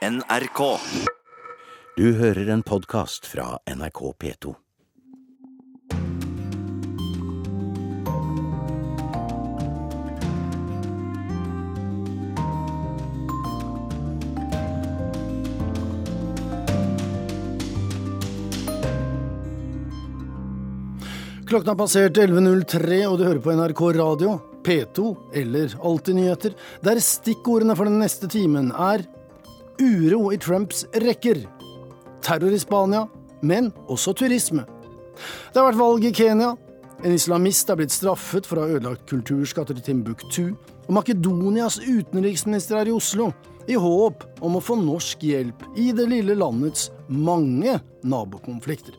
NRK. Du hører en podkast fra NRK P2. Klokken har passert 11.03, og du hører på NRK Radio, P2 eller Alltid nyheter, der stikkordene for den neste timen er uro i Trumps rekker, terror i Spania, men også turisme. Det har vært valg i Kenya, en islamist er blitt straffet for å ha ødelagt kulturskatter til Timbuktu, og Makedonias utenriksminister er i Oslo, i håp om å få norsk hjelp i det lille landets mange nabokonflikter.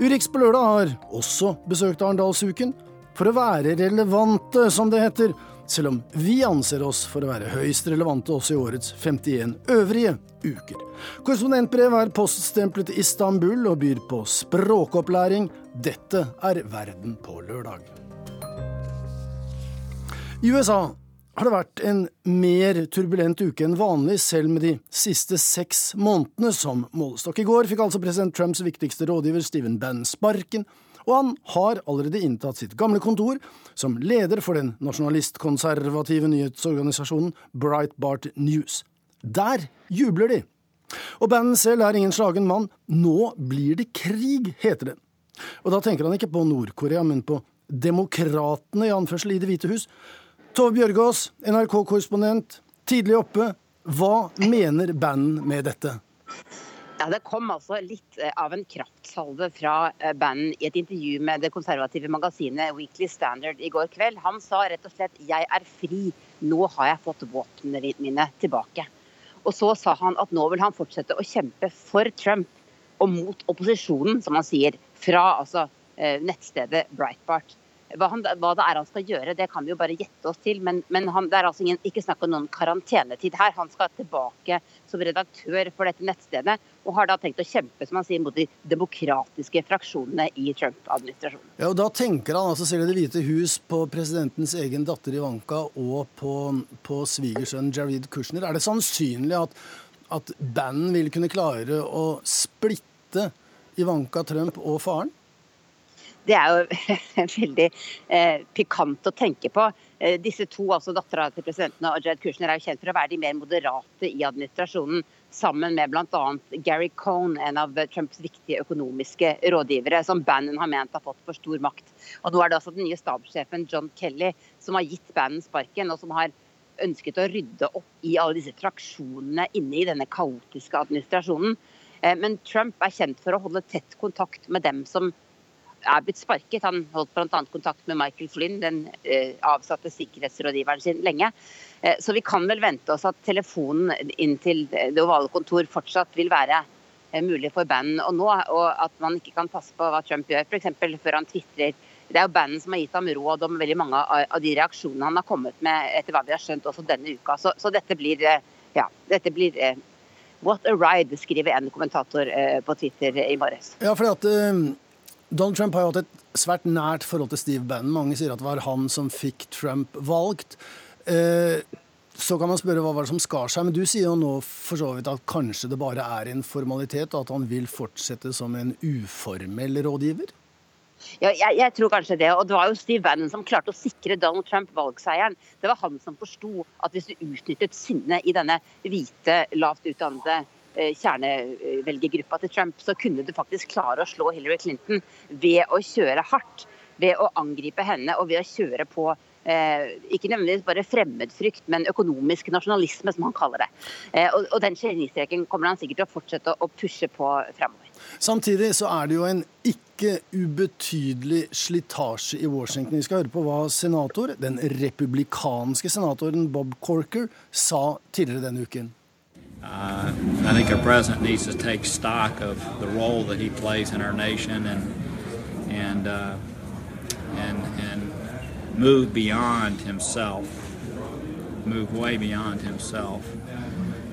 Urix på lørdag har også besøkt Arendalsuken for å være relevante, som det heter, selv om vi anser oss for å være høyst relevante også i årets 51 øvrige uker. Korrespondentbrev er poststemplet i Istanbul og byr på språkopplæring. Dette er Verden på lørdag. I USA har det vært en mer turbulent uke enn vanlig, selv med de siste seks månedene som målestokk. I går fikk altså president Trumps viktigste rådgiver Stephen Bannon sparken, og han har allerede inntatt sitt gamle kontor som leder for den nasjonalistkonservative nyhetsorganisasjonen Breitbart News. Der jubler de! Og bandet selv er ingen slagen mann. Nå blir det krig, heter det. Og da tenker han ikke på Nord-Korea, men på demokratene, i anførsel, i Det hvite hus. Tove Bjørgaas, NRK-korrespondent, tidlig oppe. Hva mener Bannon med dette? Ja, Det kom altså litt eh, av en kraftsalve fra eh, Bannon i et intervju med det konservative magasinet Weekly Standard i går kveld. Han sa rett og slett 'jeg er fri, nå har jeg fått våpnene mine tilbake'. Og så sa han at nå vil han fortsette å kjempe for Trump og mot opposisjonen, som han sier, fra altså, eh, nettstedet Breitbart. Hva, han, hva, det er han skal gjøre, det kan vi jo bare gjette oss til. Men, men han, det er altså ingen, ikke snakk om noen karantenetid her. Han skal tilbake som redaktør for dette nettstedet, og har da tenkt å kjempe som han sier, mot de demokratiske fraksjonene i Trump-administrasjonen. Ja, og Da tenker han altså selv i Det hvite hus på presidentens egen datter Ivanka og på, på svigersønn Jared Kushner. Er det sannsynlig at, at banden vil kunne klare å splitte Ivanka Trump og faren? Det er jo veldig eh, pikant å tenke på. Eh, disse to, altså dattera til presidenten og Jared Kushner, er jo kjent for å være de mer moderate i administrasjonen. Sammen med bl.a. Gary Cohn, en av Trumps viktige økonomiske rådgivere, som Bannon har ment har fått for stor makt. Og Nå er det altså den nye stabssjefen John Kelly som har gitt Bannon sparken, og som har ønsket å rydde opp i alle disse fraksjonene inne i denne kaotiske administrasjonen. Eh, men Trump er kjent for å holde tett kontakt med dem som er blitt sparket. Han holdt bl.a. kontakt med Michael Flynn, den eh, avsatte sikkerhetsrådgiveren sin, lenge. Eh, så vi kan vel vente oss at telefonen inn til det ovale kontor fortsatt vil være eh, mulig for Bannon å nå, og at man ikke kan passe på hva Trump gjør, f.eks. før han tvitrer. Det er jo bandet som har gitt ham råd om veldig mange av de reaksjonene han har kommet med etter hva vi har skjønt også denne uka. Så, så dette blir, ja, dette blir What a ride, skriver en kommentator på Twitter i morges. Ja, fordi at Donald Trump har jo hatt et svært nært forhold til Steve Bannon. Mange sier at det var han som fikk Trump valgt. Eh, så kan man spørre hva var det som skar seg, men du sier jo nå for så vidt at kanskje det bare er en formalitet, og at han vil fortsette som en uformell rådgiver? Ja, jeg, jeg, tror kanskje det. Og det var jo Steve Bannon som klarte å sikre Donald Trump valgseieren. Det var han som forsto at hvis du utnyttet sinnet i denne hvite, lavt utdannede kjernevelgergruppa til Trump, så kunne du faktisk klare å slå Hillary Clinton ved å kjøre hardt. Ved å angripe henne og ved å kjøre på eh, ikke nødvendigvis bare fremmedfrykt, men økonomisk nasjonalisme, som han kaller det. Eh, og, og, den genistreken kommer han sikkert til å fortsette å pushe på fremover. Samtidig så er det jo en ikke ubetydelig slitasje i Washington. Vi skal høre på hva senator, den republikanske senatoren Bob Corker sa tidligere denne uken. Uh, I think our president needs to take stock of the role that he plays in our nation and and uh, and and move beyond himself, move way beyond himself,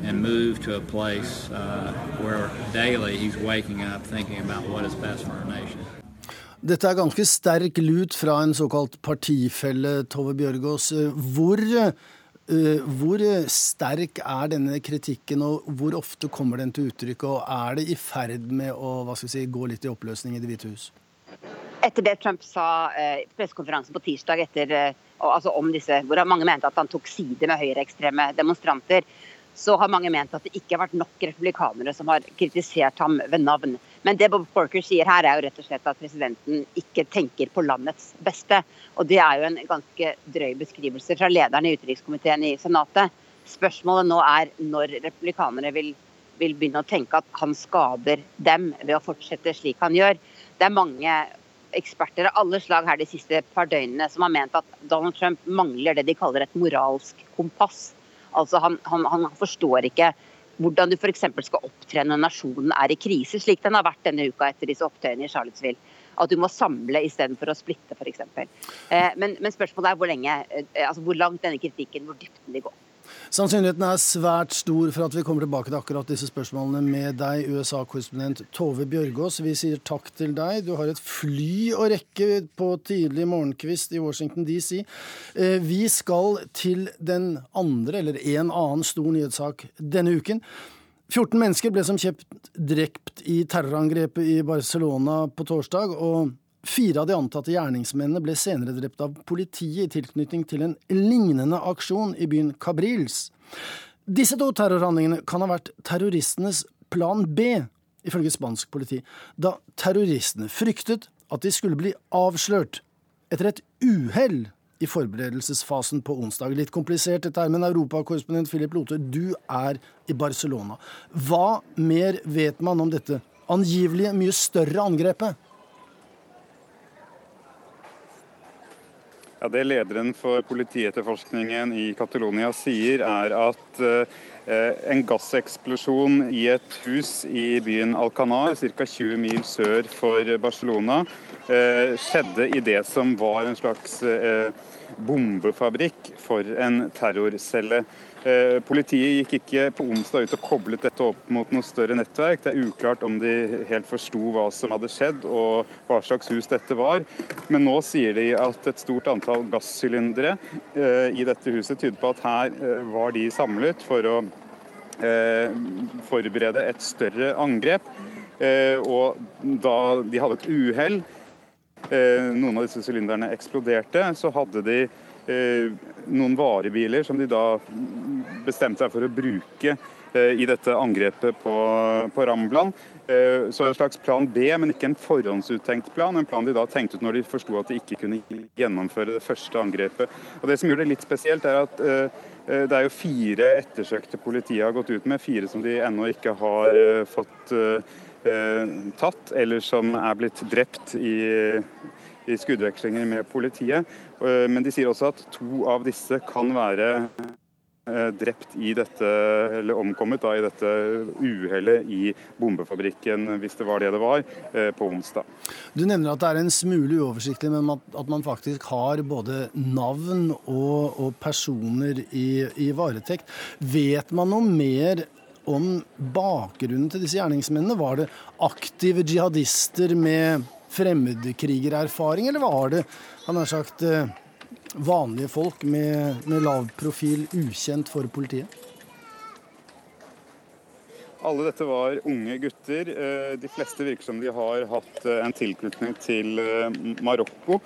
and move to a place uh, where daily he's waking up thinking about what is best for our nation. Dette er ganske sterk lut fra en såkalt partifelle, Tove Bjørgaas. Hvor hvor sterk er denne kritikken, og hvor ofte kommer den til uttrykk? Og er det i ferd med å si, gå litt i oppløsning i Det hvite hus? Etter det Trump sa eh, pressekonferansen på tirsdag etter, eh, altså om disse, hvor mange mente at han tok side med høyreekstreme demonstranter, så har mange ment at det ikke har vært nok republikanere som har kritisert ham ved navn. Men det Bob Corker sier her, er jo rett og slett at presidenten ikke tenker på landets beste. Og det er jo en ganske drøy beskrivelse fra lederen i utenrikskomiteen i Senatet. Spørsmålet nå er når republikanere vil, vil begynne å tenke at han skader dem ved å fortsette slik han gjør. Det er mange eksperter av alle slag her de siste par døgnene som har ment at Donald Trump mangler det de kaller et moralsk kompass. Altså han, han, han forstår ikke hvordan du f.eks. skal opptre når nasjonen er i krise, slik den har vært denne uka etter disse opptøyene i Charlottesville. At du må samle istedenfor å splitte, f.eks. Eh, men, men spørsmålet er hvor, lenge, eh, altså hvor langt denne kritikken, hvor dypt den vil gå. Sannsynligheten er svært stor for at vi kommer tilbake til akkurat disse spørsmålene med deg, USA-korrespondent Tove Bjørgaas. Vi sier takk til deg. Du har et fly å rekke på tidlig morgenkvist i Washington DC. Eh, vi skal til den andre, eller en annen stor nyhetssak denne uken. 14 mennesker ble som kjent drept i terrorangrepet i Barcelona på torsdag. og Fire av de antatte gjerningsmennene ble senere drept av politiet i tilknytning til en lignende aksjon i byen Cabrils. Disse to terrorhandlingene kan ha vært terroristenes plan B, ifølge spansk politi, da terroristene fryktet at de skulle bli avslørt etter et uhell i forberedelsesfasen på onsdag. Litt komplisert dette her, men europakorrespondent Philip Lote, du er i Barcelona. Hva mer vet man om dette angivelige mye større angrepet? Ja, Det lederen for politietterforskningen i Catalonia sier, er at eh, en gasseksplosjon i et hus i byen Alcanar, ca. 20 mil sør for Barcelona, eh, skjedde i det som var en slags eh, bombefabrikk for en terrorcelle. Eh, politiet gikk ikke på onsdag ut og koblet dette opp mot noe større nettverk. Det er uklart om de helt forsto hva som hadde skjedd og hva slags hus dette var. Men nå sier de at et stort antall gassylindere eh, i dette huset tyder på at her eh, var de samlet for å forberede et større angrep. Og da de hadde et uhell, noen av disse sylinderne eksploderte, så hadde de noen varebiler som de da bestemte seg for å bruke eh, i dette angrepet på, på Rambland. Eh, så en slags plan B, men ikke en forhåndsuttenkt plan. En plan de da tenkte ut når de forsto at de ikke kunne gjennomføre det første angrepet. Og Det som gjør det litt spesielt, er at det er jo fire ettersøkte politiet har gått ut med. Fire som de ennå ikke har fått tatt, eller som er blitt drept i i skuddvekslinger med politiet. Eh, men de sier også at to av disse kan være eh, drept i dette, eller omkommet da, i dette uhellet i bombefabrikken, hvis det var det det var, eh, på onsdag. Du nevner at det er en smule uoversiktlig, men at man faktisk har både navn og, og personer i, i varetekt. Vet man noe mer om bakgrunnen til disse gjerningsmennene? Var det aktive jihadister med fremmedkrigererfaring, eller var det han har sagt, eh, vanlige folk med, med lav profil, ukjent for politiet? Alle dette var unge gutter. Eh, de fleste virker som de har hatt eh, en tilknytning til Marokko.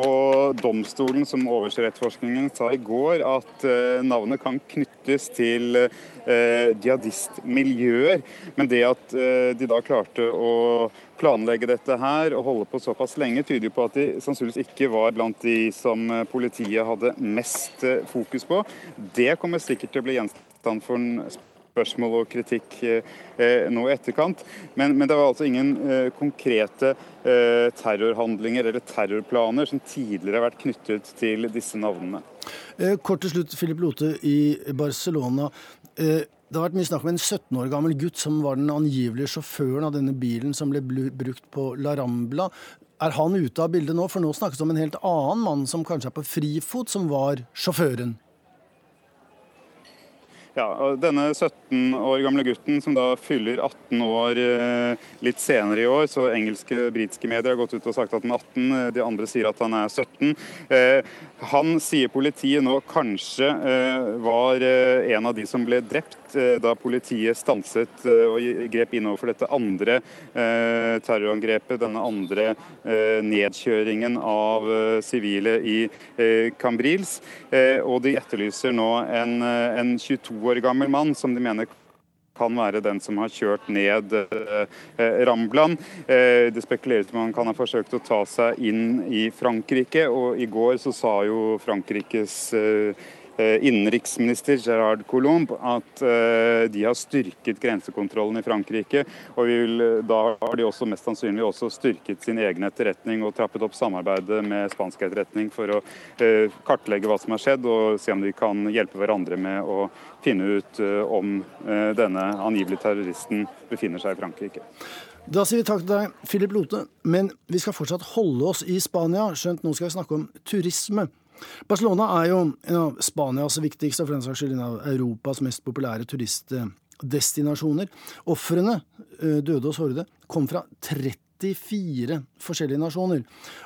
Og domstolen som overser sa i går at navnet kan knyttes til jihadistmiljøer. Men det at de da klarte å planlegge dette her og holde på såpass lenge, tyder på at de sannsynligvis ikke var blant de som eh, politiet hadde mest eh, fokus på. Det kommer sikkert til å bli gjenstand for en spørsmål og kritikk eh, nå i etterkant. Men, men, det var altså ingen eh, konkrete eh, terrorhandlinger eller terrorplaner som tidligere har vært knyttet til disse navnene. Eh, kort til slutt, Philip Lote i Barcelona. Det har vært mye snakk om en 17 år gammel gutt som var den angivelige sjåføren av denne bilen som ble brukt på La Rambla. Er han ute av bildet nå? For nå snakkes det om en helt annen mann som kanskje er på frifot, som var sjåføren. Ja, og Denne 17 år gamle gutten som da fyller 18 år eh, litt senere i år, så engelske britiske medier har gått ut og sagt at han er 18, eh, de andre sier at han er 17. Eh, han sier politiet nå kanskje var en av de som ble drept da politiet stanset og grep inn overfor dette andre terrorangrepet, denne andre nedkjøringen av sivile i Cambrils. Og de etterlyser nå en, en 22 år gammel mann som de mener kan være den som har kjørt ned eh, Ramblan. Eh, det spekuleres om han kan ha forsøkt å ta seg inn i Frankrike, og i går så sa jo Frankrikes eh, Eh, innenriksminister Gerard Colomb at eh, de har styrket grensekontrollen i Frankrike. Og vil, eh, da har de også mest sannsynlig også styrket sin egen etterretning og trappet opp samarbeidet med spansk etterretning for å kartlegge hva som har skjedd og se om de kan hjelpe hverandre med å finne ut om denne angivelig terroristen befinner seg i Frankrike. Da sier vi takk til deg, Philip Lote, men vi skal fortsatt holde oss i Spania, skjønt nå skal vi snakke om turisme. Barcelona er jo en av Spanias viktigste, og for den saks skyld en av Europas mest populære turistdestinasjoner. Ofrene, eh, døde og sårede, kom fra 34 forskjellige nasjoner.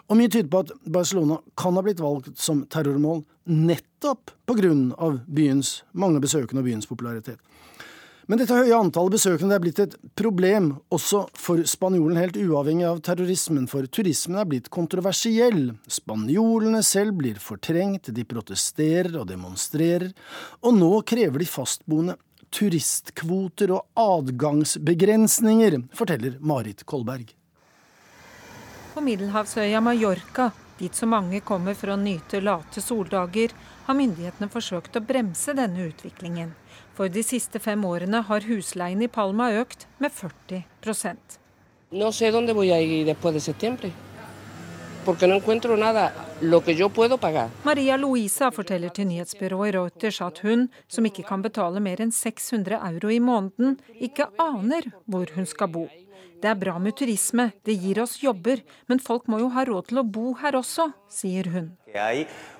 Og mye tyder på at Barcelona kan ha blitt valgt som terrormål nettopp av byens mange besøkende og byens popularitet. Men dette høye antallet besøkende er blitt et problem også for spanjolen, helt uavhengig av terrorismen, for turismen er blitt kontroversiell. Spanjolene selv blir fortrengt, de protesterer og demonstrerer, og nå krever de fastboende turistkvoter og adgangsbegrensninger, forteller Marit Kolberg. På middelhavsøya Mallorca, dit så mange kommer for å nyte late soldager, har myndighetene forsøkt å bremse denne utviklingen. For de siste fem årene har husleien i Palma økt med 40% no sé dónde voy a ir después de septiembre. Porque no encuentro nada lo que yo puedo pagar. Maria Luisa forteller til nyhetsbyrået Reuters at hun, som ikke kan betale mer enn 600 euro i måneden, ikke aner hvor hun skal bo. Det er bra med turisme, det gir oss jobber, men folk må jo ha råd til å bo her også, sier hun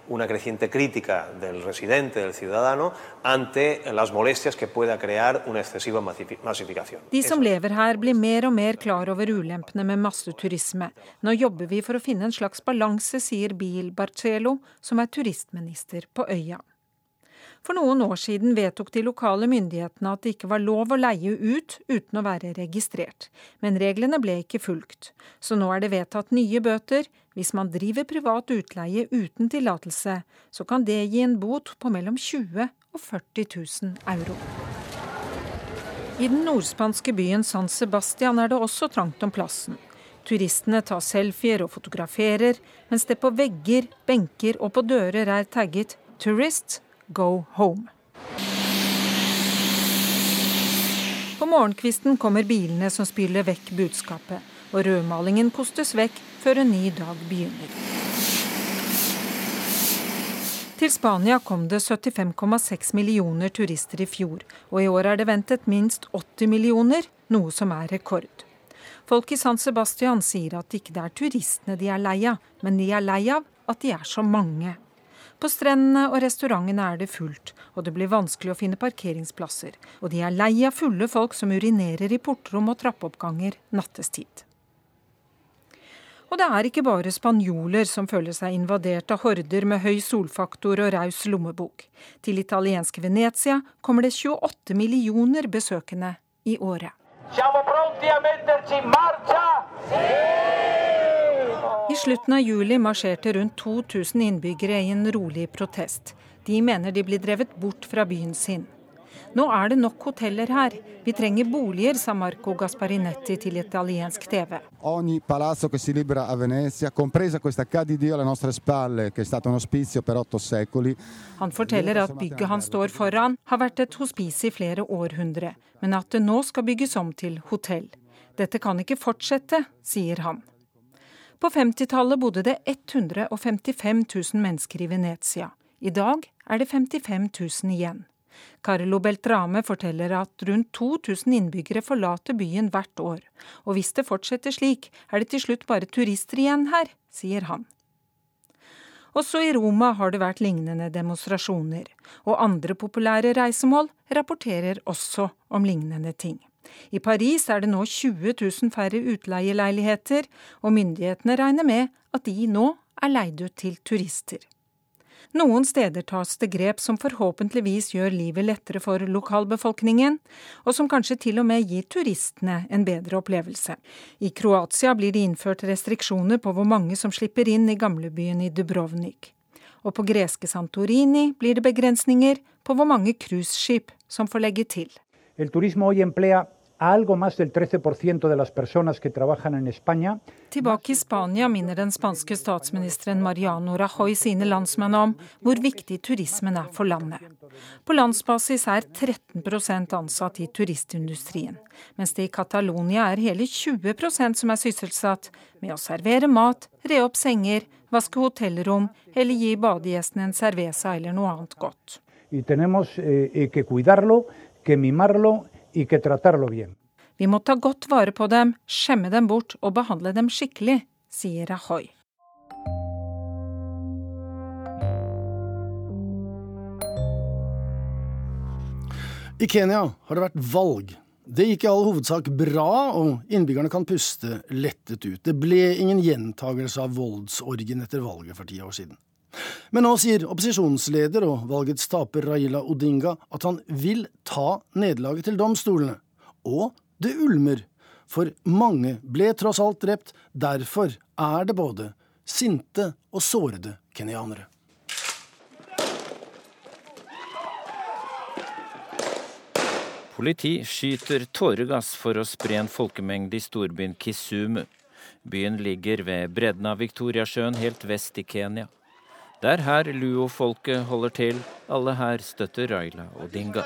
una creciente crítica del residente, del ciudadano, ante las molestias que pueda crear una excesiva masificación. De som lever her, blir mer og mer klar over ulempene med masseturisme. Nå jobber vi for å finne en slags balanse, sier Bil Barcelo, som er turistminister på øya. For noen år siden vedtok de lokale myndighetene at det ikke var lov å leie ut uten å være registrert, men reglene ble ikke fulgt. Så nå er det vedtatt nye bøter. Hvis man driver privat utleie uten tillatelse, så kan det gi en bot på mellom 20 og 40 000 euro. I den nordspanske byen San Sebastian er det også trangt om plassen. Turistene tar selfier og fotograferer, mens det på vegger, benker og på dører er tagget 'Tourists Go Home. På morgenkvisten kommer bilene som spyler vekk budskapet, og rødmalingen kostes vekk før en ny dag begynner. Til Spania kom det 75,6 millioner turister i fjor, og i år er det ventet minst 80 millioner, noe som er rekord. Folk i San Sebastian sier at ikke det er turistene de er lei av, men de er lei av at de er så mange. På strendene og restaurantene er det fullt, og det blir vanskelig å finne parkeringsplasser. Og de er lei av fulle folk som urinerer i portrom og trappeoppganger nattestid. Og det er ikke bare spanjoler som føler seg invadert av horder med høy solfaktor og raus lommebok. Til italienske Venezia kommer det 28 millioner besøkende i året. Siamo pronti a metterci in marcia? I slutten av juli marsjerte rundt 2000 innbyggere i en rolig protest. De mener de blir drevet bort fra byen sin. Nå er det nok hoteller her. Vi trenger boliger, sa Marco Gasparinetti til italiensk TV. Ogni palazzo che si libera a Venezia, compresa questa KDD alle nostre spalle, che è stato un ospizio per otto secoli. Han forteller at bygget han står foran, har vært et hospice i flere århundre, men at det nå skal bygges om til hotell. Dette kan ikke fortsette, sier han. På 50-tallet bodde det 155 000 mennesker i Venezia. I dag er det 55 000 igjen. Carlo Beltrame forteller at rundt 2000 innbyggere forlater byen hvert år. Og hvis det fortsetter slik, er det til slutt bare turister igjen her, sier han. Også i Roma har det vært lignende demonstrasjoner, og andre populære reisemål rapporterer også om lignende ting. I Paris er det nå 20 000 færre utleieleiligheter, og myndighetene regner med at de nå er leid ut til turister. Noen steder tas det grep som forhåpentligvis gjør livet lettere for lokalbefolkningen, og som kanskje til og med gir turistene en bedre opplevelse. I Kroatia blir det innført restriksjoner på hvor mange som slipper inn i gamlebyen i Dubrovnik. Og på greske Santorini blir det begrensninger på hvor mange cruiseskip som får legge til. El turismo hoy a algo más del 13% de las personas que trabajan en España. Tilbake i Spania minner den spanske statsministeren Mariano Rajoy sine landsmenn om hvor viktig turismen er for landet. På landsbasis er 13% ansatt i turistindustrien, mens det i Catalonia er hele 20% som er sysselsatt med å servere mat, re opp senger, vaske hotellrom eller gi badegjestene en cerveza eller noe annet godt. Y tenemos eh, que cuidarlo, que mimarlo vi må ta godt vare på dem, skjemme dem bort og behandle dem skikkelig, sier Rajoy. I Kenya har det vært valg. Det gikk i all hovedsak bra, og innbyggerne kan puste lettet ut. Det ble ingen gjentagelse av voldsorgen etter valget for ti år siden. Men nå sier opposisjonsleder og valgets taper Raila Odinga at han vil ta nederlaget til domstolene. Og det ulmer, for mange ble tross alt drept. Derfor er det både sinte og sårede kenyanere. Politi skyter tåregass for å spre en folkemengde i storbyen Kisumu. Byen ligger ved bredden av Viktoriasjøen helt vest i Kenya. Det er her Luo-folket holder til. Alle her støtter Raila og Dinga.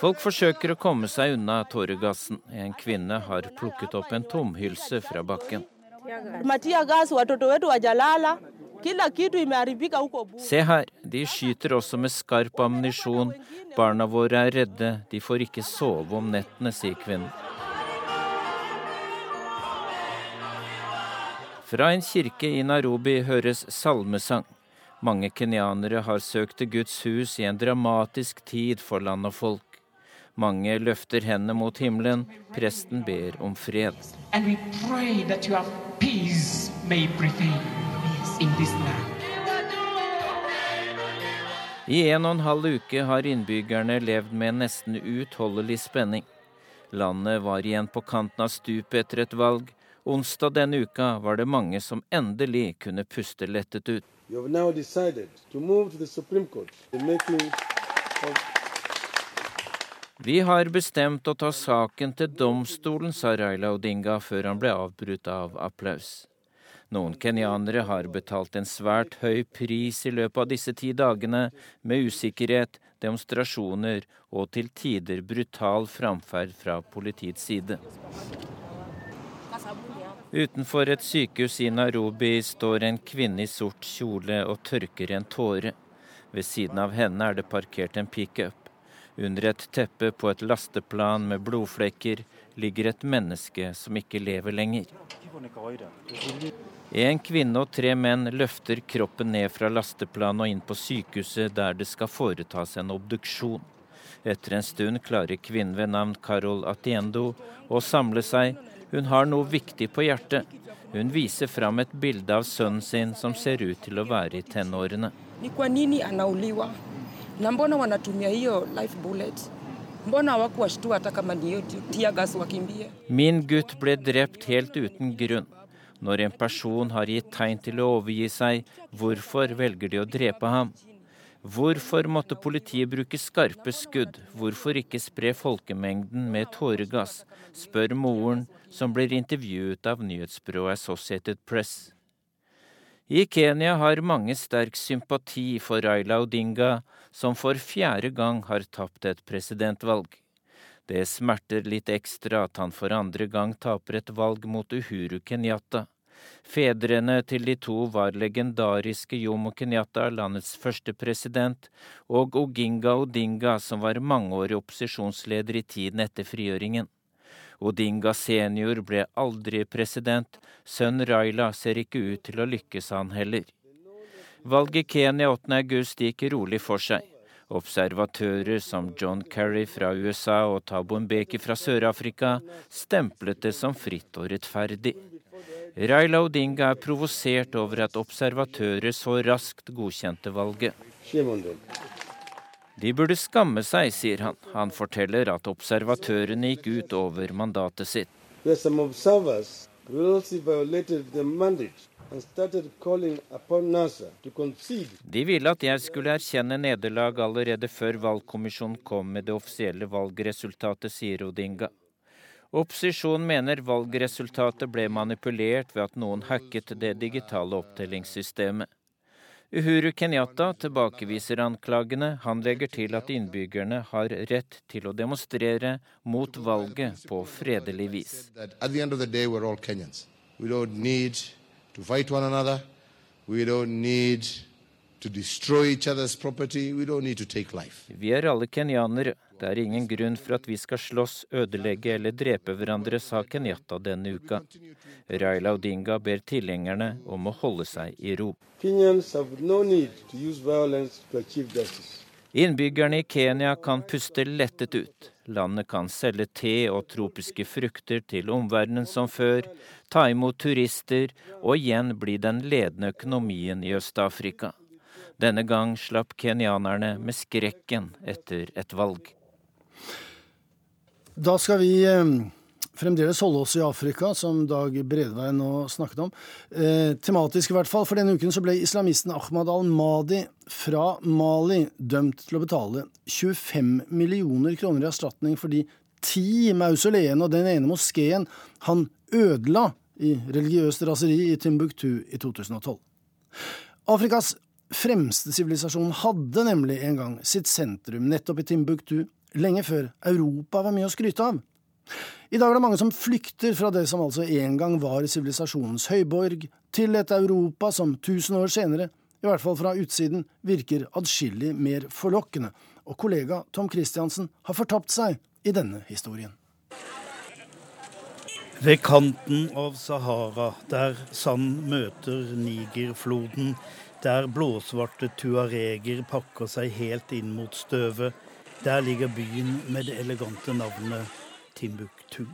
Folk forsøker å komme seg unna tåregassen. En kvinne har plukket opp en tomhylse fra bakken. Se her, de skyter også med skarp ammunisjon. Barna våre er redde, de får ikke sove om nettene, sier kvinnen. Fra en kirke i Nairobi høres salmesang. Mange kenyanere har søkt til Guds hus i en dramatisk tid for land og folk. Mange løfter hendene mot himmelen. Presten ber om fred. I en og en halv uke har innbyggerne levd med en nesten uutholdelig spenning. Landet var igjen på kanten av stupet etter et valg. Onsdag denne uka var det mange som endelig kunne puste lettet ut. Vi har bestemt å ta saken til domstolen, sa Raila Odinga før han ble avbrutt av applaus. Noen kenyanere har betalt en svært høy pris i løpet av disse ti dagene, med usikkerhet, demonstrasjoner og til tider brutal framferd fra politiets side. Utenfor et sykehus i Nairobi står en kvinne i sort kjole og tørker en tåre. Ved siden av henne er det parkert en pickup. Under et teppe på et lasteplan med blodflekker ligger et menneske som ikke lever lenger. En kvinne og tre menn løfter kroppen ned fra lasteplanet og inn på sykehuset der det skal foretas en obduksjon. Etter en stund klarer kvinnen ved navn Carol Atiendo å samle seg hun har noe viktig på hjertet. Hun viser fram et bilde av sønnen sin som ser ut til å være i tenårene. Min gutt ble drept helt uten grunn. Når en person har gitt tegn til å overgi seg, hvorfor velger de å drepe ham? Hvorfor måtte politiet bruke skarpe skudd, hvorfor ikke spre folkemengden med tåregass, spør moren, som blir intervjuet av nyhetsbyrået Associated Press. I Kenya har mange sterk sympati for Raila Odinga, som for fjerde gang har tapt et presidentvalg. Det smerter litt ekstra at han for andre gang taper et valg mot Uhuru Kenyatta. Fedrene til de to var legendariske Jomo Kenyatta, landets første president, og Oginga Odinga, som var mangeårig opposisjonsleder i tiden etter frigjøringen. Odinga senior ble aldri president, sønn Raila ser ikke ut til å lykkes han heller. Valget Kenya 8.8 gikk rolig for seg. Observatører som John Kerry fra USA og Thabo Mbeki fra Sør-Afrika stemplet det som fritt og rettferdig. Raila Odinga er provosert over at observatører så raskt godkjente valget. De burde skamme seg, sier han. Han forteller at observatørene gikk ut over mandatet sitt. De ville at jeg skulle erkjenne nederlag allerede før valgkommisjonen kom med det offisielle valgresultatet, sier Odinga. Opposisjonen mener valgresultatet ble manipulert ved at noen hacket det digitale opptellingssystemet. Uhuru Kenyatta tilbakeviser anklagene. Han legger til at innbyggerne har rett til å demonstrere mot valget på fredelig vis. Vi er alle kenyanere. Det er ingen grunn for at vi skal slåss, ødelegge eller drepe hverandre, sa Kenyatta denne uka. Raila Odinga ber tilhengerne om å holde seg i ro. Innbyggerne i Kenya kan puste lettet ut. Landet kan selge te og tropiske frukter til omverdenen som før, ta imot turister og igjen bli den ledende økonomien i Øst-Afrika. Denne gang slapp kenyanerne med skrekken etter et valg. Da skal vi eh, fremdeles holde oss i Afrika, som Dag Bredvei nå snakket om. Eh, tematisk i hvert fall, for denne uken så ble islamisten Ahmad al-Madi fra Mali dømt til å betale 25 millioner kroner i erstatning for de ti mausoleene og den ene moskeen han ødela i religiøst raseri i Timbuktu i 2012. Afrikas fremste sivilisasjon hadde nemlig en gang sitt sentrum nettopp i Timbuktu, lenge før Europa var mye å skryte av. I dag er det mange som flykter fra det som altså en gang var sivilisasjonens høyborg, til et Europa som tusen år senere, i hvert fall fra utsiden, virker adskillig mer forlokkende, og kollega Tom Christiansen har fortapt seg i denne historien. Ved kanten av Sahara, der sand møter Nigerfloden, der blåsvarte tuareger pakker seg helt inn mot støvet, der ligger byen med det elegante navnet Timbuktu.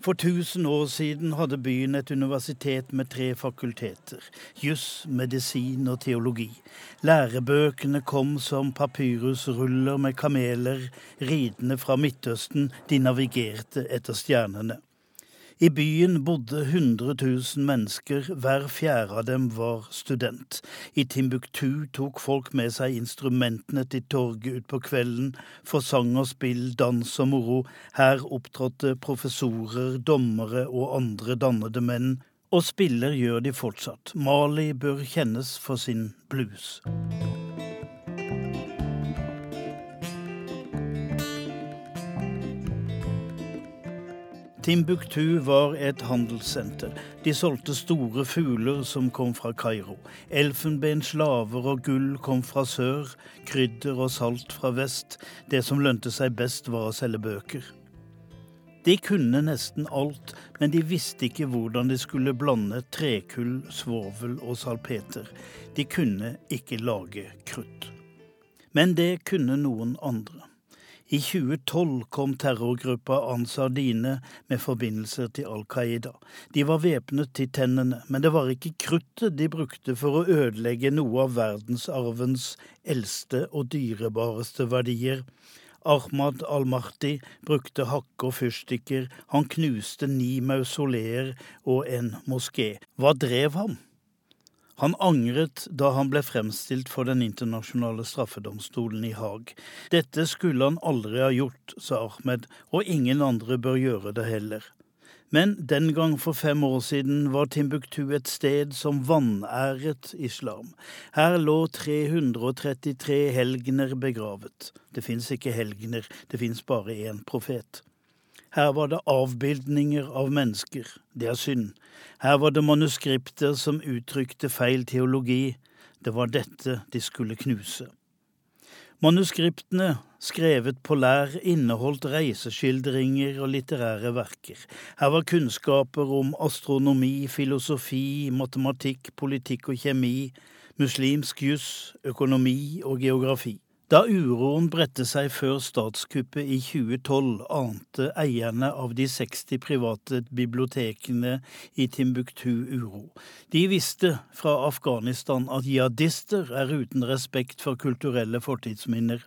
For 1000 år siden hadde byen et universitet med tre fakulteter. Juss, medisin og teologi. Lærebøkene kom som papyrusruller med kameler ridende fra Midtøsten. De navigerte etter stjernene. I byen bodde 100 000 mennesker, hver fjerde av dem var student. I Timbuktu tok folk med seg instrumentene til torget utpå kvelden, for sang og spill, dans og moro. Her opptrådte professorer, dommere og andre dannede menn. Og spiller gjør de fortsatt. Mali bør kjennes for sin blues. Timbuktu var et handelssenter. De solgte store fugler som kom fra Kairo. Elfenbenslaver og gull kom fra sør, krydder og salt fra vest. Det som lønte seg best, var å selge bøker. De kunne nesten alt, men de visste ikke hvordan de skulle blande trekull, svovel og salpeter. De kunne ikke lage krutt. Men det kunne noen andre. I 2012 kom terrorgruppa Ansar Dine med forbindelser til Al Qaida. De var væpnet til tennene, men det var ikke kruttet de brukte for å ødelegge noe av verdensarvens eldste og dyrebareste verdier. Ahmad al-Mahdi brukte hakke og fyrstikker, han knuste ni mausoleer og en moské. Hva drev ham? Han angret da han ble fremstilt for Den internasjonale straffedomstolen i Haag. Dette skulle han aldri ha gjort, sa Ahmed, og ingen andre bør gjøre det heller. Men den gang for fem år siden var Timbuktu et sted som vanæret islam. Her lå 333 helgener begravet. Det fins ikke helgener, det fins bare én profet. Her var det avbildninger av mennesker. Det er synd. Her var det manuskripter som uttrykte feil teologi. Det var dette de skulle knuse. Manuskriptene, skrevet på lær, inneholdt reiseskildringer og litterære verker. Her var kunnskaper om astronomi, filosofi, matematikk, politikk og kjemi, muslimsk juss, økonomi og geografi. Da uroen bredte seg før statskuppet i 2012, ante eierne av de 60 private bibliotekene i Timbuktu uro. De visste fra Afghanistan at jihadister er uten respekt for kulturelle fortidsminner.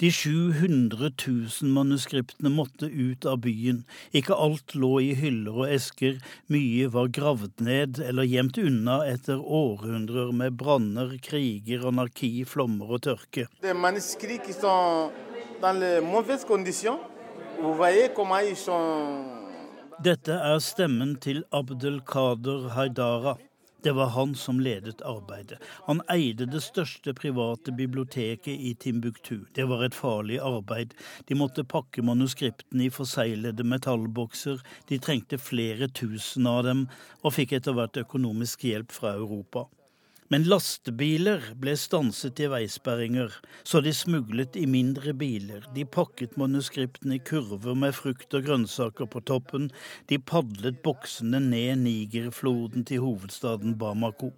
De 700 000 manuskriptene måtte ut av byen. Ikke alt lå i hyller og esker, mye var gravd ned eller gjemt unna etter århundrer med branner, kriger, anarki, flommer og tørke. Vous voyez comment ils sont Dette er stemmen til Abdelkader Haidara. Det var han som ledet arbeidet. Han eide det største private biblioteket i Timbuktu. Det var et farlig arbeid. De måtte pakke manuskriptene i forseglede metallbokser. De trengte flere tusen av dem, og fikk etter hvert økonomisk hjelp fra Europa. Men lastebiler ble stanset i veisperringer, så de smuglet i mindre biler. De pakket manuskriptene i kurver med frukt og grønnsaker på toppen. De padlet boksene ned Nigerfloden til hovedstaden Bamako.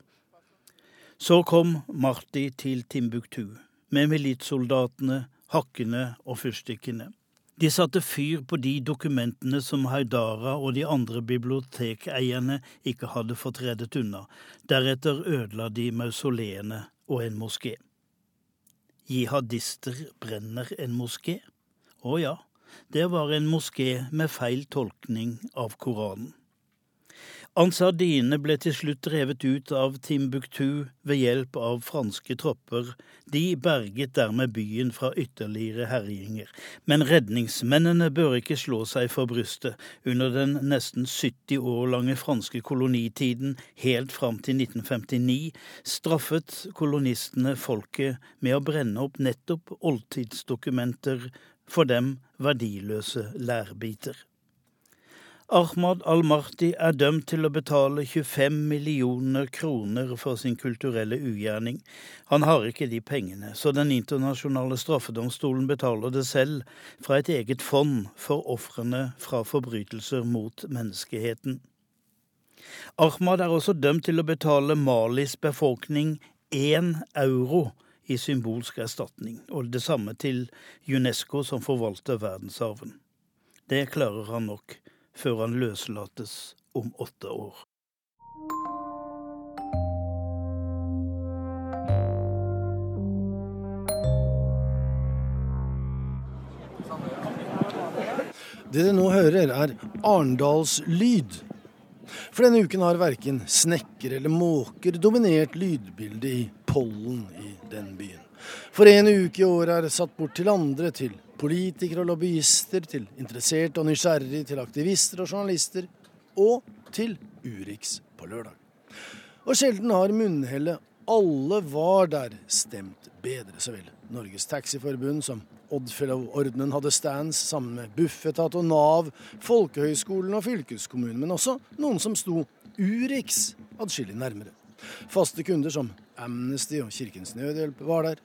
Så kom Marti til Timbuktu, med militssoldatene, hakkene og fyrstikkene. De satte fyr på de dokumentene som Haidara og de andre bibliotekeierne ikke hadde fått reddet unna. Deretter ødela de mausoleene og en moské. Jihadister brenner en moské? Å ja, det var en moské med feil tolkning av Koranen. Ansardine ble til slutt drevet ut av Timbuktu ved hjelp av franske tropper. De berget dermed byen fra ytterligere herjinger. Men redningsmennene bør ikke slå seg for brystet. Under den nesten 70 år lange franske kolonitiden, helt fram til 1959, straffet kolonistene folket med å brenne opp nettopp oldtidsdokumenter, for dem verdiløse lærbiter. Ahmad al-Marti er dømt til å betale 25 millioner kroner for sin kulturelle ugjerning. Han har ikke de pengene, så Den internasjonale straffedomstolen betaler det selv fra et eget fond for ofrene fra forbrytelser mot menneskeheten. Ahmad er også dømt til å betale Malis befolkning én euro i symbolsk erstatning, og det samme til UNESCO, som forvalter verdensarven. Det klarer han nok før han løslates om åtte år. Det dere nå hører, er Arendalslyd. For denne uken har verken snekker eller måker dominert lydbildet i pollen i den byen. For en uke i året er satt bort til andre, til politikere og lobbyister, til interesserte og nysgjerrige, til aktivister og journalister, og til Urix på lørdag. Og sjelden har munnhellet 'alle var der' stemt bedre, så vel. Norges Taxiforbund, som Oddfellow-ordenen hadde stands sammen med Bufetat og Nav, folkehøyskolen og fylkeskommunen, men også noen som sto Urix atskillig nærmere. Faste kunder som Amnesty og Kirkens Nødhjelp var der.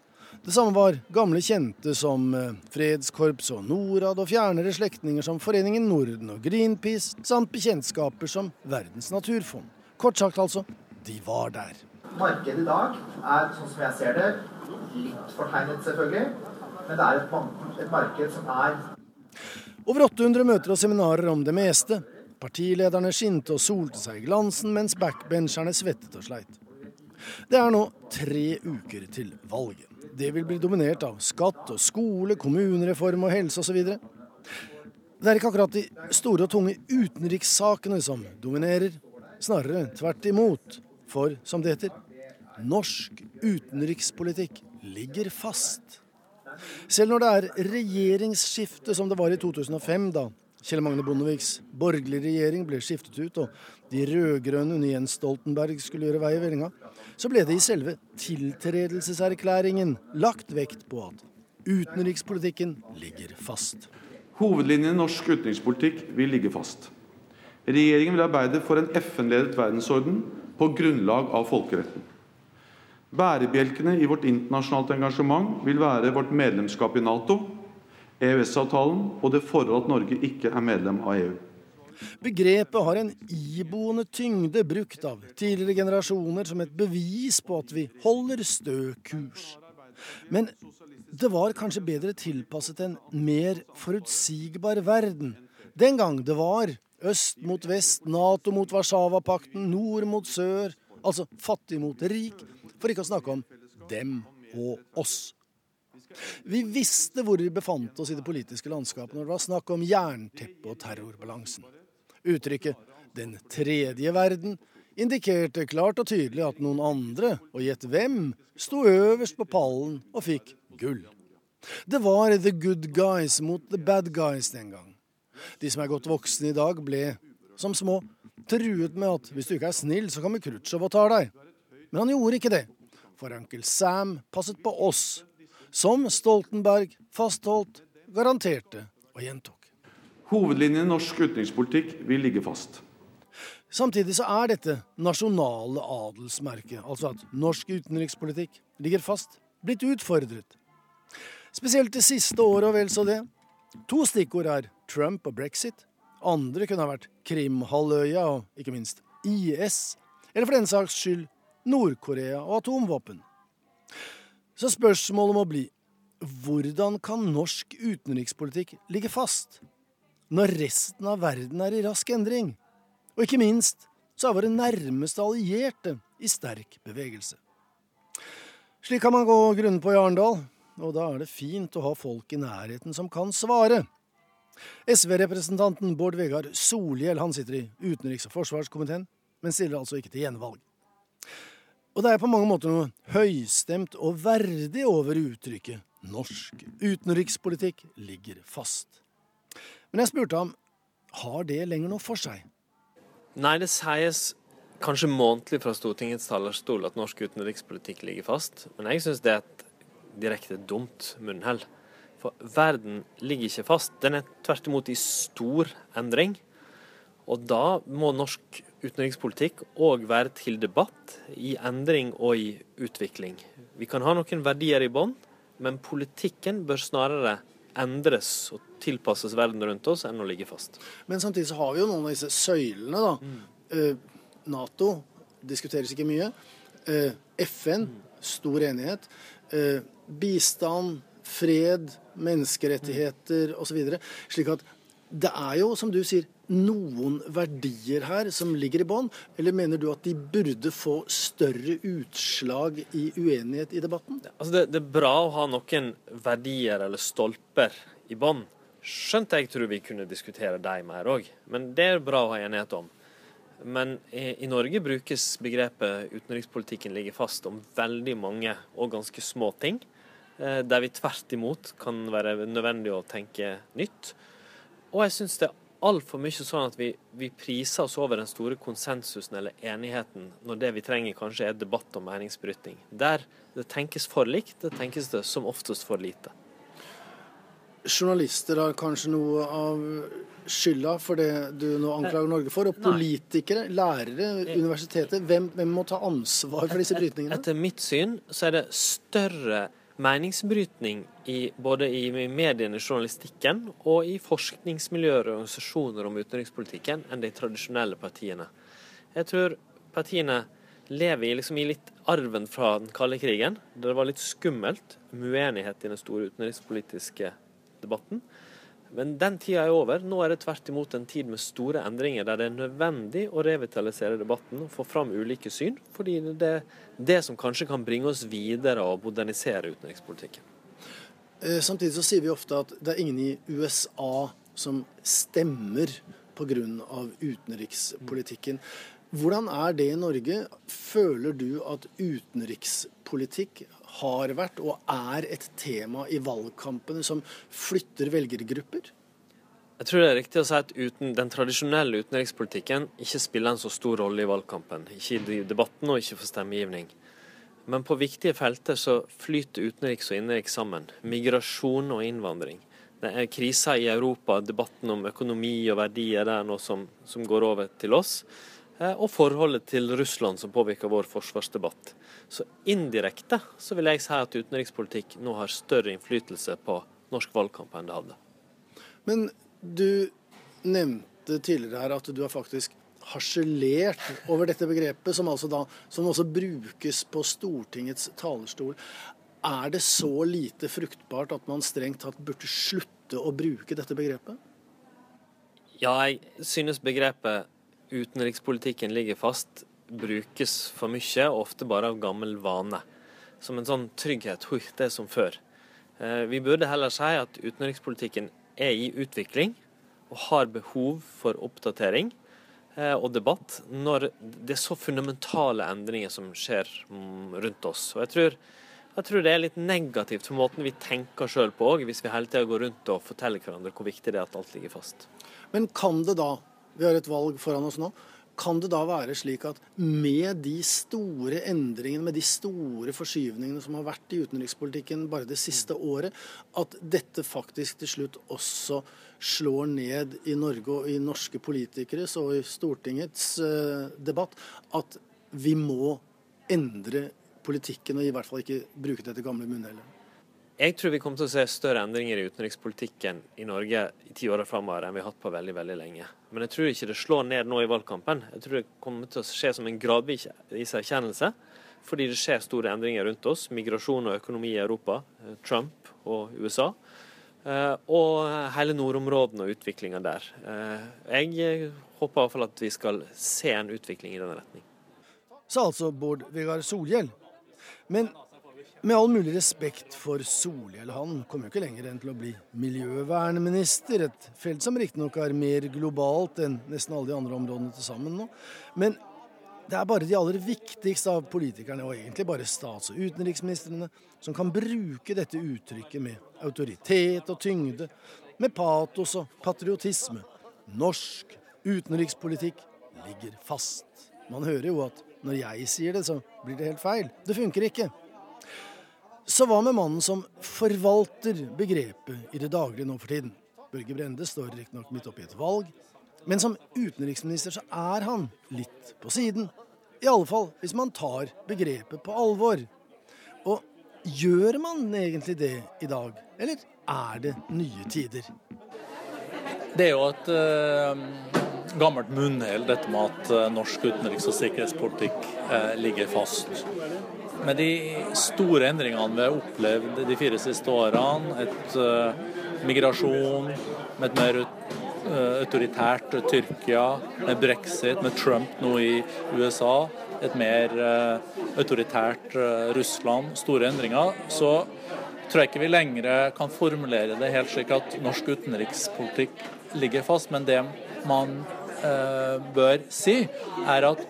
Det samme var gamle kjente som eh, Fredskorps og Norad, og fjernere slektninger som Foreningen Norden og Greenpeace, samt bekjentskaper som Verdens naturfond. Kort sagt altså, de var der. Markedet i dag er, sånn som jeg ser det, litt fortegnet selvfølgelig, men det er et, et marked som er Over 800 møter og seminarer om det meste. Partilederne skinte og solte seg i glansen, mens backbencherne svettet og sleit. Det er nå tre uker til valget. Det vil bli dominert av skatt og skole, kommunereform og helse osv. Det er ikke akkurat de store og tunge utenrikssakene som dominerer, snarere tvert imot. For, som det heter, norsk utenrikspolitikk ligger fast. Selv når det er regjeringsskifte som det var i 2005, da Kjell Magne Bondeviks borgerlige regjering ble skiftet ut, og de rød-grønne under Jens Stoltenberg skulle gjøre vei i vellinga, så ble det i selve tiltredelseserklæringen lagt vekt på at utenrikspolitikken ligger fast. Hovedlinjen i norsk utenrikspolitikk vil ligge fast. Regjeringen vil arbeide for en FN-ledet verdensorden på grunnlag av folkeretten. Bærebjelkene i vårt internasjonalt engasjement vil være vårt medlemskap i Nato, EØS-avtalen og det forhold at Norge ikke er medlem av EU. Begrepet har en iboende tyngde brukt av tidligere generasjoner som et bevis på at vi holder stø kurs. Men det var kanskje bedre tilpasset en mer forutsigbar verden. Den gang det var øst mot vest, Nato mot Warszawapakten, nord mot sør, altså fattig mot rik, for ikke å snakke om dem og oss. Vi visste hvor vi befant oss i det politiske landskapet når det var snakk om jernteppet og terrorbalansen. Uttrykket 'den tredje verden' indikerte klart og tydelig at noen andre, og gjett hvem, sto øverst på pallen og fikk gull. Det var the good guys mot the bad guys den gang. De som er godt voksne i dag, ble, som små, truet med at hvis du ikke er snill, så kommer Khrusjtsjov og tar deg. Men han gjorde ikke det, for onkel Sam passet på oss, som Stoltenberg fastholdt, garanterte og gjentok. Hovedlinjen i norsk utenrikspolitikk vil ligge fast. Samtidig så er dette nasjonale adelsmerket, altså at norsk utenrikspolitikk ligger fast, blitt utfordret. Spesielt det siste året og vel så det. To stikkord er Trump og brexit. Andre kunne ha vært Krimhalvøya og ikke minst IS. Eller for den saks skyld Nord-Korea og atomvåpen. Så spørsmålet må bli hvordan kan norsk utenrikspolitikk ligge fast når resten av verden er i rask endring? Og ikke minst så er våre nærmeste allierte i sterk bevegelse. Slik kan man gå grunnen på i Arendal, og da er det fint å ha folk i nærheten som kan svare. SV-representanten Bård Vegar Solhjell han sitter i utenriks- og forsvarskomiteen, men stiller altså ikke til gjenvalg. Og det er på mange måter noe høystemt og verdig over uttrykket 'norsk utenrikspolitikk ligger fast'. Men jeg spurte ham har det lenger noe for seg. Nei, det sies kanskje månedlig fra Stortingets talerstol at norsk utenrikspolitikk ligger fast, men jeg syns det er et direkte dumt munnhell. For verden ligger ikke fast, den er tvert imot i stor endring. Og da må norsk utenrikspolitikk òg være til debatt, i endring og i utvikling. Vi kan ha noen verdier i bånn, men politikken bør snarere endres og tilpasses verden rundt oss enn å ligge fast. Men samtidig så har vi jo noen av disse søylene, da. Mm. Eh, Nato diskuteres ikke mye. Eh, FN, stor enighet. Eh, bistand, fred, menneskerettigheter osv. Slik at det er jo, som du sier, noen verdier her som ligger i bånn? Eller mener du at de burde få større utslag i uenighet i debatten? Altså det, det, er bra å ha noen verdier eller stolper i bånn. Skjønt jeg tror vi kunne diskutere dem mer òg, men det er bra å ha enighet om. Men i, i Norge brukes begrepet 'utenrikspolitikken ligger fast' om veldig mange og ganske små ting, eh, der vi tvert imot kan være nødvendig å tenke nytt. Og jeg syns det er altfor mye sånn at vi, vi, priser oss over den store konsensusen eller enigheten, når det vi trenger kanskje er debatt og meningsbrytning. Der det tenkes for likt, det tenkes det som oftest for lite. Journalister har kanskje noe av skylda for det du nå anklager Norge for. Og politikere, lærere, universitetet. Hvem, hvem må ta ansvar for disse brytningene? Etter mitt syn så er det større meningsbrytning i, både i mediene, journalistikken og i forskningsmiljøer og organisasjoner om utenrikspolitikken enn de tradisjonelle partiene. Jeg tror partiene lever i, liksom, i litt arven fra den kalde krigen, der det var litt skummelt med uenighet i den store utenrikspolitiske debatten. Men den tida er over. Nå er det tvert imot en tid med store endringer, der det er nødvendig å revitalisere debatten og få fram ulike syn, fordi det er det som kanskje kan bringe oss videre og modernisere utenrikspolitikken. Eh, samtidig så sier vi ofte at det er ingen i USA som stemmer pga. utenrikspolitikken. Hvordan er det i Norge? Føler du at utenrikspolitikk har vært og er et tema i valgkampene som flytter velgergrupper? Jeg tror det er riktig å si at uten den tradisjonelle utenrikspolitikken ikke spiller en så stor rolle i valgkampen. Ikke i debatten og ikke for stemmegivning. Men på viktige felter så flyter utenriks og innenriks sammen. Migrasjon og innvandring. Det er krisa i Europa, debatten om økonomi og verdier, det er noe som, som går over til oss. Eh, og forholdet til Russland som påvirker vår forsvarsdebatt. Så indirekte så vil jeg si at utenrikspolitikk nå har større innflytelse på norsk valgkamp enn det hadde. Men du nevnte tidligere her at du har faktisk harselert over dette begrepet, som, altså da, som også brukes på Stortingets talerstol. Er det så lite fruktbart at man strengt tatt burde slutte å bruke dette begrepet? Ja, jeg synes begrepet utenrikspolitikken ligger fast brukes for mye, ofte bare av gammel vane. Som en sånn trygghet. Hui, det er som før. Eh, vi burde heller si at utenrikspolitikken er i utvikling og har behov for oppdatering eh, og debatt når det er så fundamentale endringer som skjer mm, rundt oss. Og jeg tror, jeg tror det er litt negativt for måten vi tenker sjøl på òg, hvis vi hele tida går rundt og forteller hverandre hvor viktig det er at alt ligger fast. Men kan det da, vi har et valg foran oss nå, kan det da være slik at med de store endringene, med de store forskyvningene som har vært i utenrikspolitikken bare det siste året, at dette faktisk til slutt også slår ned i Norge og i norske politikeres og i Stortingets eh, debatt, at vi må endre politikken og i hvert fall ikke bruke dette gamle munnhellet? Jeg tror vi kommer til å se større endringer i utenrikspolitikken i Norge i ti år framover enn vi har hatt på veldig veldig lenge. Men jeg tror ikke det slår ned nå i valgkampen. Jeg tror det kommer til å skje som en gradvis erkjennelse. Fordi det skjer store endringer rundt oss. Migrasjon og økonomi i Europa. Eh, Trump og USA. Eh, og hele nordområdene og utviklinga der. Eh, jeg håper i hvert fall at vi skal se en utvikling i den retning. Sa altså Bård Vegar Solhjell. Men med all mulig respekt for Solhjell, han kommer jo ikke lenger enn til å bli miljøvernminister, et felt som riktignok er mer globalt enn nesten alle de andre områdene til sammen nå. Men det er bare de aller viktigste av politikerne, og egentlig bare stats- og utenriksministrene, som kan bruke dette uttrykket med autoritet og tyngde, med patos og patriotisme. Norsk utenrikspolitikk ligger fast. Man hører jo at når jeg sier det, så blir det helt feil. Det funker ikke. Så hva med mannen som forvalter begrepet i det daglige nå for tiden? Børge Brende står riktignok midt oppi et valg, men som utenriksminister så er han litt på siden. I alle fall hvis man tar begrepet på alvor. Og gjør man egentlig det i dag, eller er det nye tider? Det er jo at uh, gammelt munnhell, dette med at uh, norsk utenriks- og sikkerhetspolitikk uh, ligger fast. Med de store endringene vi har opplevd de fire siste årene, et uh, migrasjon med et mer autoritært Tyrkia, med brexit, med Trump nå i USA, et mer autoritært Russland, store endringer, så tror jeg ikke vi lenger kan formulere det helt slik at norsk utenrikspolitikk ligger fast, men det man bør si, er at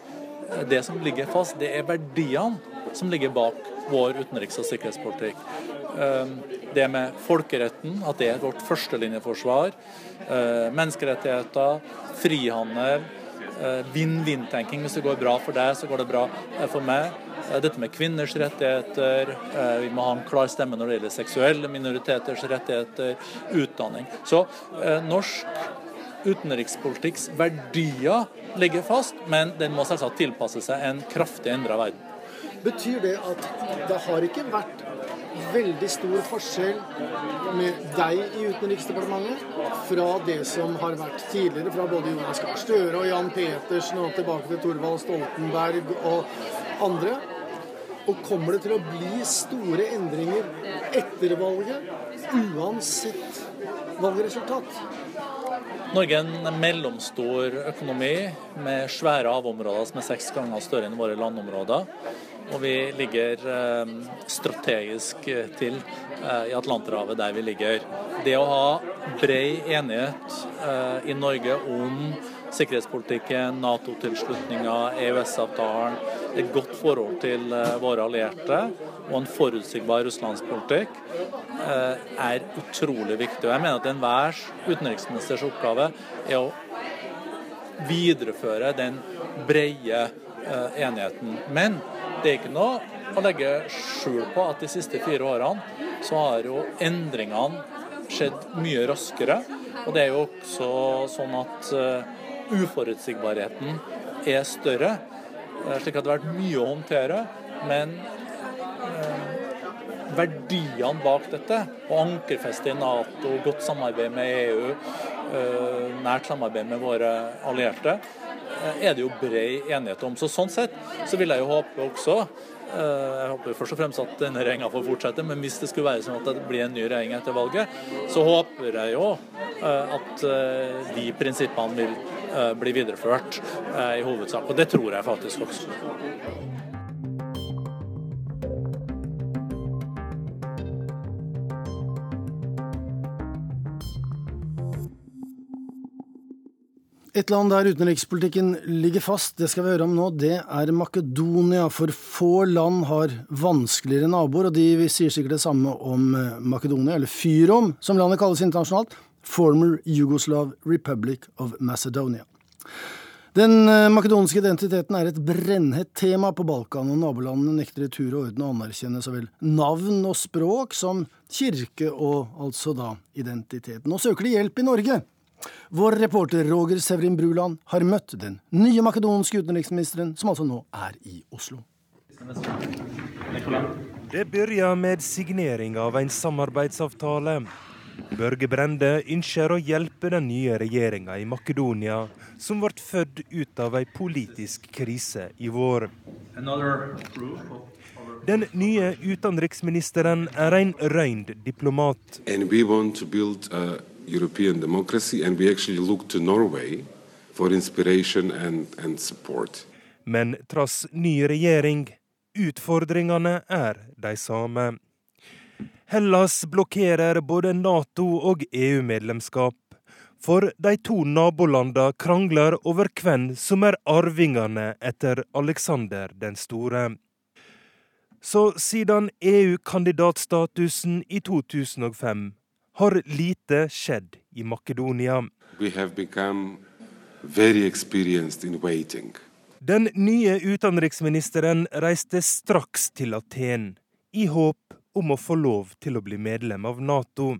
det som ligger fast, det er verdiene som ligger bak vår utenriks- og sikkerhetspolitikk. Ehm, det med folkeretten, at det er vårt førstelinjeforsvar. Ehm, menneskerettigheter, frihandel, vinn-vinn-tenking. Hvis det går bra for deg, så går det bra for meg. Dette med kvinners rettigheter, vi må ha en klar stemme når det gjelder seksuelle minoriteters rettigheter, utdanning. Så norsk utenrikspolitikks verdier ligger fast, men den må selvsagt tilpasse seg en kraftig endra verden. Betyr det at det har ikke vært veldig stor forskjell med deg i Utenriksdepartementet fra det som har vært tidligere, fra både Jonas Gahr Støre og Jan Petersen og tilbake til Thorvald Stoltenberg og andre? Og kommer det til å bli store endringer etter valget, uansett valgresultat? Norge er en mellomstor økonomi med svære havområder som er seks ganger større enn våre landområder og vi ligger eh, strategisk til eh, i Atlanterhavet, der vi ligger. Det å ha bred enighet eh, i Norge om sikkerhetspolitikken, Nato-tilslutninga, EØS-avtalen, et godt forhold til våre allierte og en forutsigbar russlandspolitikk er utrolig viktig. Og jeg mener at enhver utenriksministers oppgave er å videreføre den brede enigheten. Men det er ikke noe å legge skjul på at de siste fire årene så har jo endringene skjedd mye raskere. Og det er jo også sånn at uh, uforutsigbarheten er større. Slik at det har vært mye å håndtere. Men verdiene bak dette, Å ankerfeste i Nato, godt samarbeid med EU, nært samarbeid med våre allierte, er det jo bred enighet om. Så Sånn sett så vil jeg jo håpe også jeg håper først og fremst at denne regjeringa får fortsette, men hvis det skulle være sånn at det blir en ny regjering etter valget, så håper jeg jo at de prinsippene vil bli videreført i hovedsak. Og det tror jeg faktisk også. Et land der utenrikspolitikken ligger fast, det skal vi høre om nå, det er Makedonia. For få land har vanskeligere naboer, og de sier sikkert det samme om eh, Makedonia, eller Fyrom, som landet kalles internasjonalt. Former Yugoslav Republic of Macedonia. Den makedoniske makedonske identiteten er et brennhett tema på Balkan, og nabolandene nekter i tur og orden å anerkjenne så vel navn og språk som kirke og altså da identitet. Nå søker de hjelp i Norge. Vår reporter Roger Sevrin Bruland har møtt den nye makedonske utenriksministeren, som altså nå er i Oslo. Det begynner med signering av en samarbeidsavtale. Børge Brende ønsker å hjelpe den nye regjeringa i Makedonia, som ble født ut av ei politisk krise i vår. Den nye utenriksministeren er en røynd diplomat. And we want to build a European democracy, and we actually look to Norway for inspiration and, and support. Men tross ny regjering, utfordringene er de samme. Hellas blokkerer både Nato og EU-medlemskap. For de to nabolandene krangler over hvem som er arvingene etter Alexander den store. Så siden EU-kandidatstatusen i 2005 har lite skjedd i Makedonia. Den nye utenriksministeren reiste straks til Aten, i håp om å få lov til å bli medlem av Nato.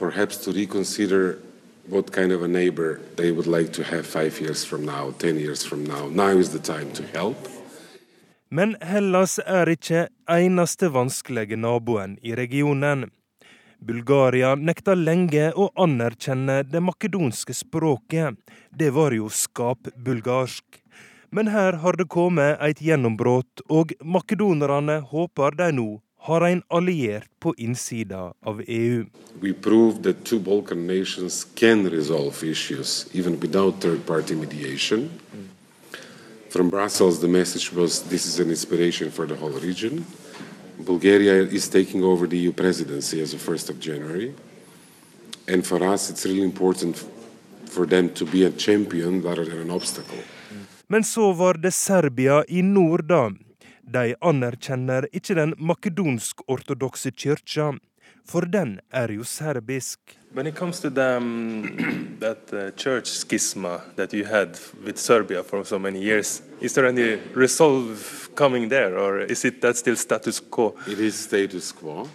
Perhaps to reconsider what kind of a neighbor they would like to have five years from now, ten years from now. Now is the time to help. Men Hellas er ikke eneste vanskelige naboen i regionen. Bulgaria nekta lenge å anerkjenne det makedonske språket. Det var jo skapbulgarsk. Men her har det kommet et gjennombrudd, og makedonerne håper de nå har en alliert på innsida av EU. We proved that two Balkan nations can resolve issues even without third-party mediation. From Brussels, the message was this is an inspiration for the whole region. Bulgaria is taking over the EU presidency as of 1st of January. And for us, it's really important for them to be a champion rather than an obstacle. Men så var det Serbia i nord, da. De anerkjenner ikke den makedonsk-ortodokse kirka, for den er jo serbisk. When it comes to the, um, that uh, church schisma that you had with Serbia for so many years, is there any resolve coming there, or is it that still status quo? It is status quo,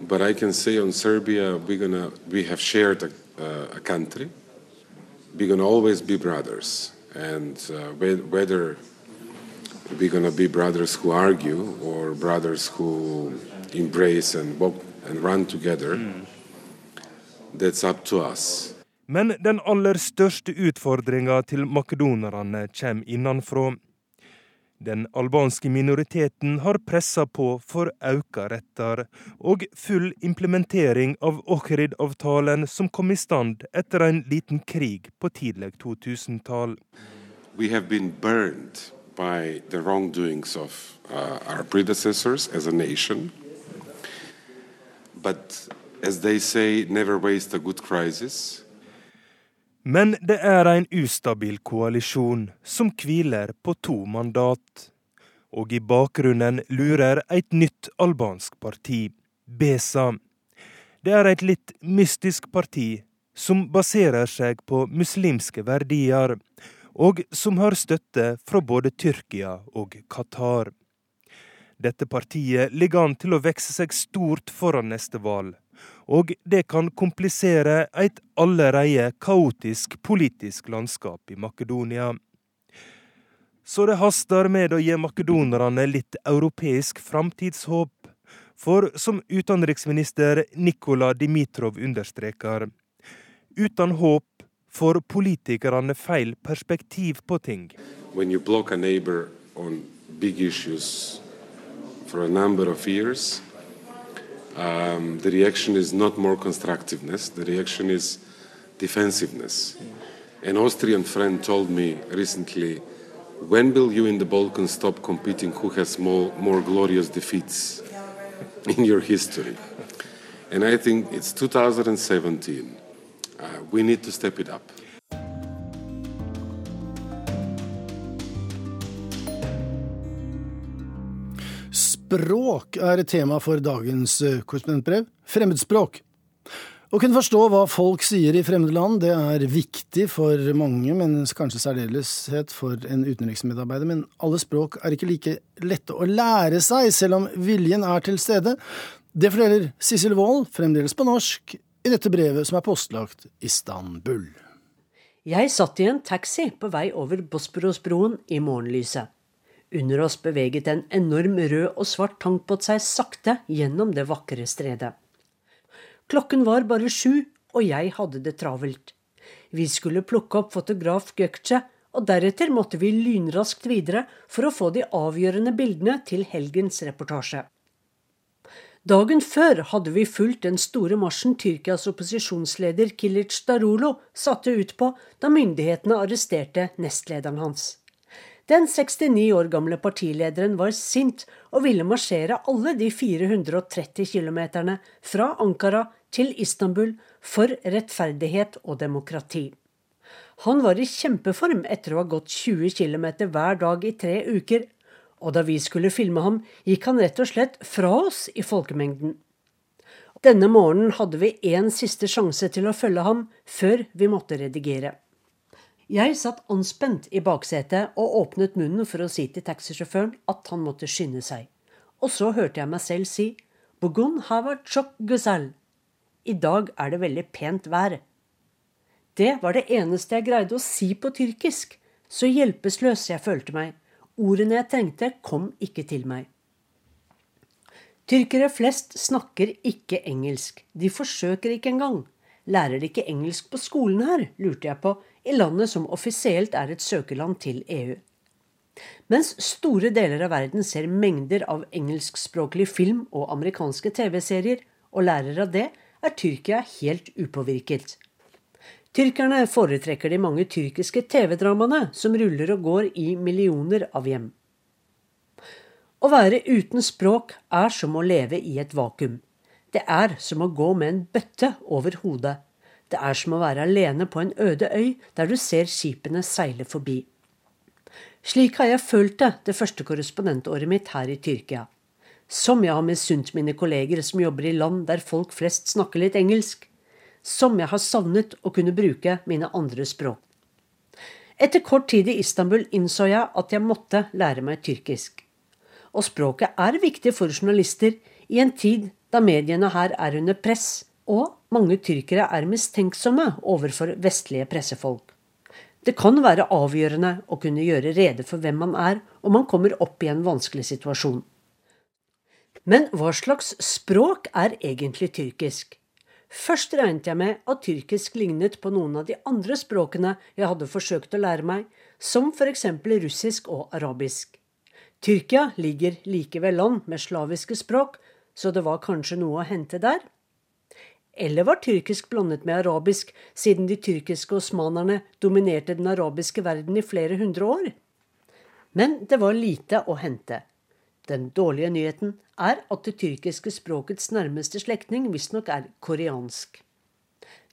but I can say on Serbia we're gonna we have shared a, uh, a country. We're gonna always be brothers, and uh, whether we're gonna be brothers who argue or brothers who embrace and walk and run together. Mm. Men den aller største utfordringa til makedonerne kommer innenfra. Den albanske minoriteten har pressa på for auka retter og full implementering av Ohrid-avtalen som kom i stand etter en liten krig på tidlig 2000-tall. We have been burned by the wrongdoings of uh, our predecessors as a nation. Men det er en ustabil koalisjon som hviler på to mandat. Og i bakgrunnen lurer et nytt albansk parti, BESA. Det er et litt mystisk parti som baserer seg på muslimske verdier, og som har støtte fra både Tyrkia og Qatar. Dette partiet ligger an til å vokse seg stort foran neste valg, og det kan komplisere et allerede kaotisk politisk landskap i Makedonia. Så det haster med å gi makedonerne litt europeisk framtidshåp. For som utenriksminister Nikola Dimitrov understreker, uten håp får politikerne feil perspektiv på ting. When you block a neighbor on big issues for a number of years, um, the reaction is not more constructiveness, the reaction is defensiveness. An Austrian friend told me recently, when will you in the Balkans stop competing who has more, more glorious defeats in your history? And I think it's 2017. Uh, we need to step it up. Språk er tema for dagens eh, korrespondentbrev. Fremmedspråk. Å kunne forstå hva folk sier i fremmede land, det er viktig for mange, men kanskje særdeleshet for en utenriksmedarbeider. Men alle språk er ikke like lette å lære seg, selv om viljen er til stede. Det forteller Sissel Wold, fremdeles på norsk, i dette brevet som er postlagt Istanbul. Jeg satt i en taxi på vei over Bosporosbroen i morgenlyset. Under oss beveget en enorm rød og svart tankbåt seg sakte gjennom det vakre stredet. Klokken var bare sju, og jeg hadde det travelt. Vi skulle plukke opp fotograf Gökce, og deretter måtte vi lynraskt videre for å få de avgjørende bildene til helgens reportasje. Dagen før hadde vi fulgt den store marsjen Tyrkias opposisjonsleder Kilic Darolo satte ut på da myndighetene arresterte nestlederen hans. Den 69 år gamle partilederen var sint og ville marsjere alle de 430 kilometerne fra Ankara til Istanbul for rettferdighet og demokrati. Han var i kjempeform etter å ha gått 20 km hver dag i tre uker, og da vi skulle filme ham, gikk han rett og slett fra oss i folkemengden. Denne morgenen hadde vi en siste sjanse til å følge ham, før vi måtte redigere. Jeg satt anspent i baksetet og åpnet munnen for å si til taxisjåføren at han måtte skynde seg. Og så hørte jeg meg selv si Bugun hava çok güzel. I dag er det veldig pent vær. Det var det eneste jeg greide å si på tyrkisk, så hjelpeløs jeg følte meg. Ordene jeg trengte, kom ikke til meg. Tyrkere flest snakker ikke engelsk. De forsøker ikke engang. Lærer de ikke engelsk på skolen her, lurte jeg på, i landet som offisielt er et søkerland til EU. Mens store deler av verden ser mengder av engelskspråklig film og amerikanske TV-serier, og lærer av det, er Tyrkia helt upåvirket. Tyrkerne foretrekker de mange tyrkiske TV-dramaene som ruller og går i millioner av hjem. Å være uten språk er som å leve i et vakuum. Det er som å gå med en bøtte over hodet. Det er som å være alene på en øde øy der du ser skipene seile forbi. Slik har jeg følt det det første korrespondentåret mitt her i Tyrkia. Som jeg har misunt mine kolleger som jobber i land der folk flest snakker litt engelsk. Som jeg har savnet å kunne bruke mine andre språk. Etter kort tid i Istanbul innså jeg at jeg måtte lære meg tyrkisk. Og språket er viktig for journalister i en tid da mediene her er under press og mange tyrkere er mistenksomme overfor vestlige pressefolk. Det kan være avgjørende å kunne gjøre rede for hvem man er om man kommer opp i en vanskelig situasjon. Men hva slags språk er egentlig tyrkisk? Først regnet jeg med at tyrkisk lignet på noen av de andre språkene jeg hadde forsøkt å lære meg, som f.eks. russisk og arabisk. Tyrkia ligger likevel land med slaviske språk, så det var kanskje noe å hente der. Eller var tyrkisk blandet med arabisk, siden de tyrkiske osmanerne dominerte den arabiske verden i flere hundre år? Men det var lite å hente. Den dårlige nyheten er at det tyrkiske språkets nærmeste slektning visstnok er koreansk.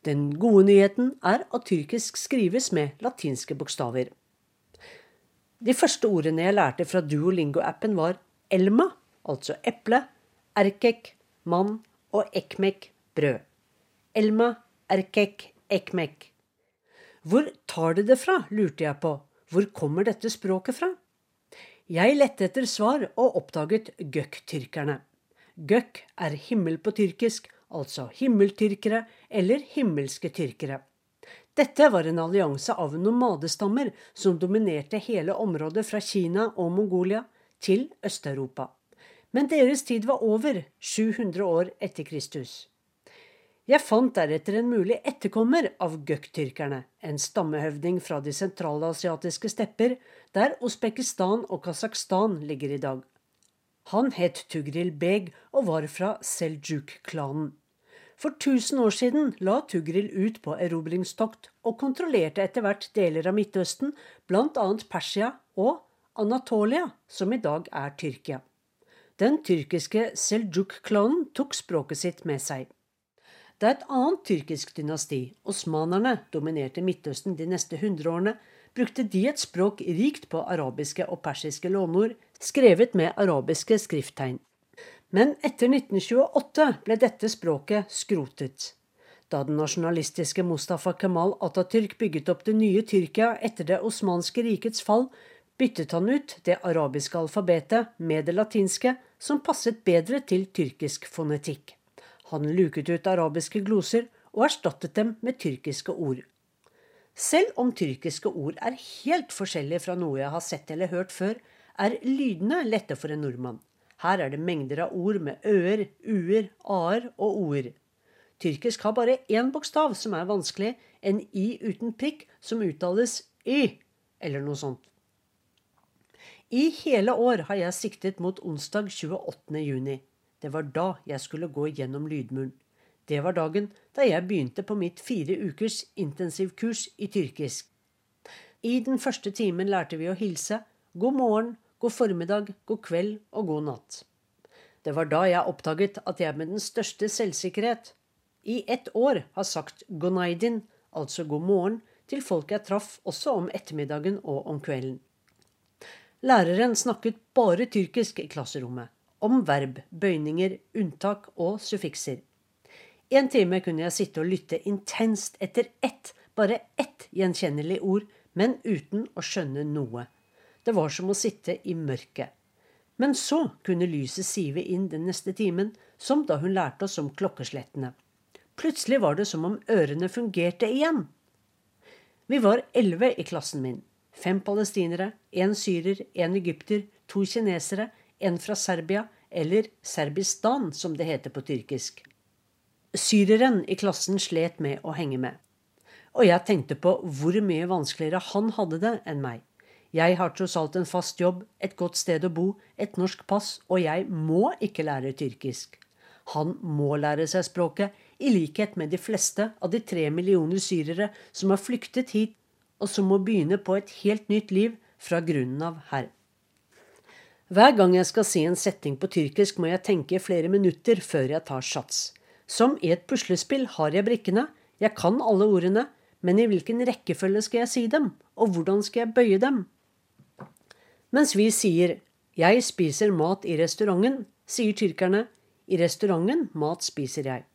Den gode nyheten er at tyrkisk skrives med latinske bokstaver. De første ordene jeg lærte fra Duolingo-appen, var elma, altså eple, erkek, mann og ekmek, brød. Elma Erkek Ekmek. Hvor tar de det fra, lurte jeg på. Hvor kommer dette språket fra? Jeg lette etter svar og oppdaget gøkk-tyrkerne. Gøkk er himmel på tyrkisk, altså himmeltyrkere eller himmelske tyrkere. Dette var en allianse av nomadestammer som dominerte hele området fra Kina og Mongolia til Øst-Europa. Men deres tid var over, 700 år etter Kristus. Jeg fant deretter en mulig etterkommer av gøk-tyrkerne, en stammehøvding fra de sentralasiatiske stepper, der Usbekistan og Kasakhstan ligger i dag. Han het Tugril Beg og var fra Seljuk-klanen. For 1000 år siden la Tugril ut på erobringstokt og kontrollerte etter hvert deler av Midtøsten, bl.a. Persia og Anatolia, som i dag er Tyrkia. Den tyrkiske Seljuk-klanen tok språket sitt med seg. Da et annet tyrkisk dynasti, osmanerne, dominerte Midtøsten de neste hundreårene, brukte de et språk rikt på arabiske og persiske lånord, skrevet med arabiske skrifttegn. Men etter 1928 ble dette språket skrotet. Da den nasjonalistiske Mustafa Kemal Atatürk bygget opp det nye Tyrkia etter det osmanske rikets fall, byttet han ut det arabiske alfabetet med det latinske, som passet bedre til tyrkisk fonetikk. Han luket ut arabiske gloser og erstattet dem med tyrkiske ord. Selv om tyrkiske ord er helt forskjellige fra noe jeg har sett eller hørt før, er lydene lette for en nordmann. Her er det mengder av ord med ø-er, u-er, a-er og o-er. Tyrkisk har bare én bokstav som er vanskelig, en i uten prikk som uttales y, eller noe sånt. I hele år har jeg siktet mot onsdag 28. juni. Det var da jeg skulle gå gjennom lydmuren. Det var dagen da jeg begynte på mitt fire ukers intensivkurs i tyrkisk. I den første timen lærte vi å hilse, god morgen, god formiddag, god kveld og god natt. Det var da jeg oppdaget at jeg med den største selvsikkerhet i ett år har sagt gonaidin, altså god morgen, til folk jeg traff også om ettermiddagen og om kvelden. Læreren snakket bare tyrkisk i klasserommet om verb, bøyninger, unntak og suffikser. En time kunne jeg sitte og lytte intenst etter ett, bare ett gjenkjennelig ord, men uten å skjønne noe. Det var som å sitte i mørket. Men så kunne lyset sive inn den neste timen, som da hun lærte oss om klokkeslettene. Plutselig var det som om ørene fungerte igjen. Vi var elleve i klassen min. Fem palestinere, én syrer, én egypter, to kinesere, en fra Serbia, eller Serbistan, som det heter på tyrkisk. Syreren i klassen slet med å henge med. Og jeg tenkte på hvor mye vanskeligere han hadde det enn meg. Jeg har tross alt en fast jobb, et godt sted å bo, et norsk pass, og jeg må ikke lære tyrkisk. Han må lære seg språket, i likhet med de fleste av de tre millioner syrere som har flyktet hit, og som må begynne på et helt nytt liv fra grunnen av her. Hver gang jeg skal si en setting på tyrkisk, må jeg tenke flere minutter før jeg tar sats. Som i et puslespill har jeg brikkene, jeg kan alle ordene, men i hvilken rekkefølge skal jeg si dem, og hvordan skal jeg bøye dem? Mens vi sier 'jeg spiser mat i restauranten', sier tyrkerne 'i restauranten mat spiser jeg'.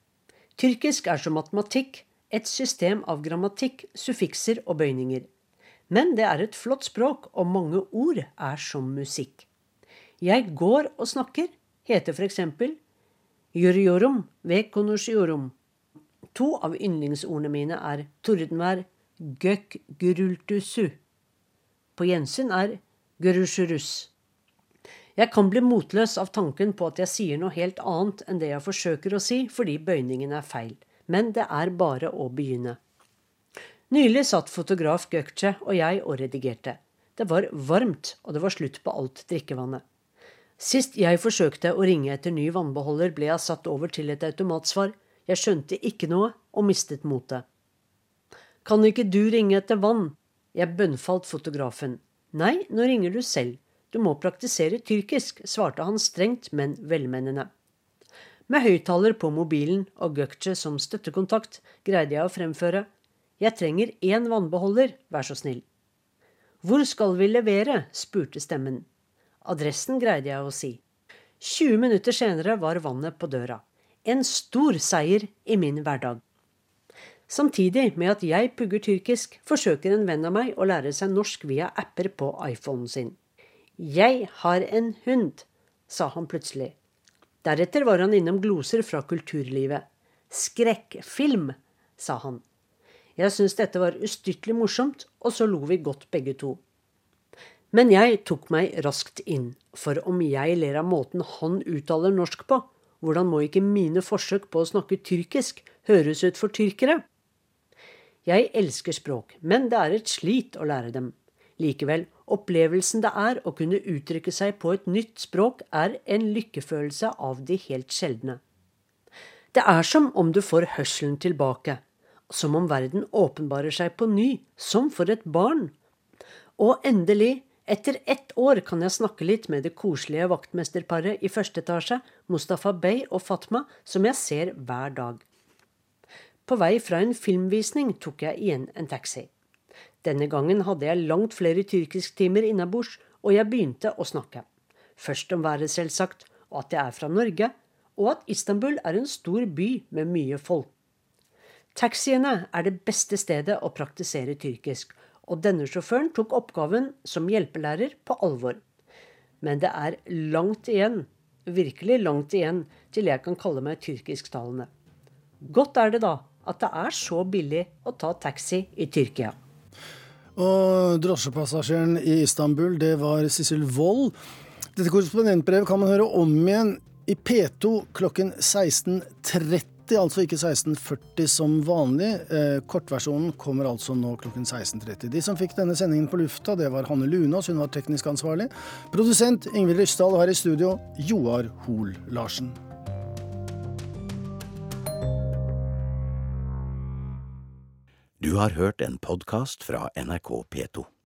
Tyrkisk er som matematikk, et system av grammatikk, suffikser og bøyninger. Men det er et flott språk, og mange ord er som musikk. 'Jeg går og snakker' heter f.eks. juriorum vekonoshiorum. To av yndlingsordene mine er tordenvær, gøk gurultusu. På gjensyn er gurusjurus. Jeg kan bli motløs av tanken på at jeg sier noe helt annet enn det jeg forsøker å si, fordi bøyningen er feil. Men det er bare å begynne. Nylig satt fotograf Gökce og jeg og redigerte. Det var varmt, og det var slutt på alt drikkevannet. Sist jeg forsøkte å ringe etter ny vannbeholder, ble jeg satt over til et automatsvar. Jeg skjønte ikke noe og mistet motet. Kan ikke du ringe etter vann? Jeg bønnfalt fotografen. Nei, nå ringer du selv. Du må praktisere tyrkisk, svarte han strengt, men velmenende. Med høyttaler på mobilen og Gökce som støttekontakt greide jeg å fremføre. Jeg trenger én vannbeholder, vær så snill. Hvor skal vi levere? spurte stemmen. Adressen greide jeg å si. 20 minutter senere var vannet på døra. En stor seier i min hverdag. Samtidig med at jeg pugger tyrkisk, forsøker en venn av meg å lære seg norsk via apper på iPhonen sin. Jeg har en hund, sa han plutselig. Deretter var han innom gloser fra kulturlivet. Skrekkfilm, sa han. Jeg syntes dette var ustyrtelig morsomt, og så lo vi godt begge to. Men jeg tok meg raskt inn, for om jeg ler av måten han uttaler norsk på, hvordan må ikke mine forsøk på å snakke tyrkisk høres ut for tyrkere? Jeg elsker språk, men det er et slit å lære dem. Likevel, opplevelsen det er å kunne uttrykke seg på et nytt språk, er en lykkefølelse av de helt sjeldne. Det er som om du får hørselen tilbake, som om verden åpenbarer seg på ny, som for et barn. Og endelig, etter ett år kan jeg snakke litt med det koselige vaktmesterparet i første etasje, Mustafa Bey og Fatma, som jeg ser hver dag. På vei fra en filmvisning tok jeg igjen en taxi. Denne gangen hadde jeg langt flere tyrkisktimer innabords, og jeg begynte å snakke. Først om været, selvsagt, og at jeg er fra Norge, og at Istanbul er en stor by med mye folk. Taxiene er det beste stedet å praktisere tyrkisk, og denne sjåføren tok oppgaven som hjelpelærer på alvor. Men det er langt igjen, virkelig langt igjen, til jeg kan kalle meg tyrkisktalende. Godt er det da at det er så billig å ta taxi i Tyrkia. Og drosjepassasjeren i Istanbul, det var Sissel Wold. Dette korrespondentbrevet kan man høre om igjen i P2 klokken 16.30, altså ikke 16.40 som vanlig. Eh, kortversjonen kommer altså nå klokken 16.30. De som fikk denne sendingen på lufta, det var Hanne Lunås, hun var teknisk ansvarlig. Produsent Ingvild Ryssdal, og her i studio Joar Hoel Larsen. Du har hørt en podkast fra NRK P2.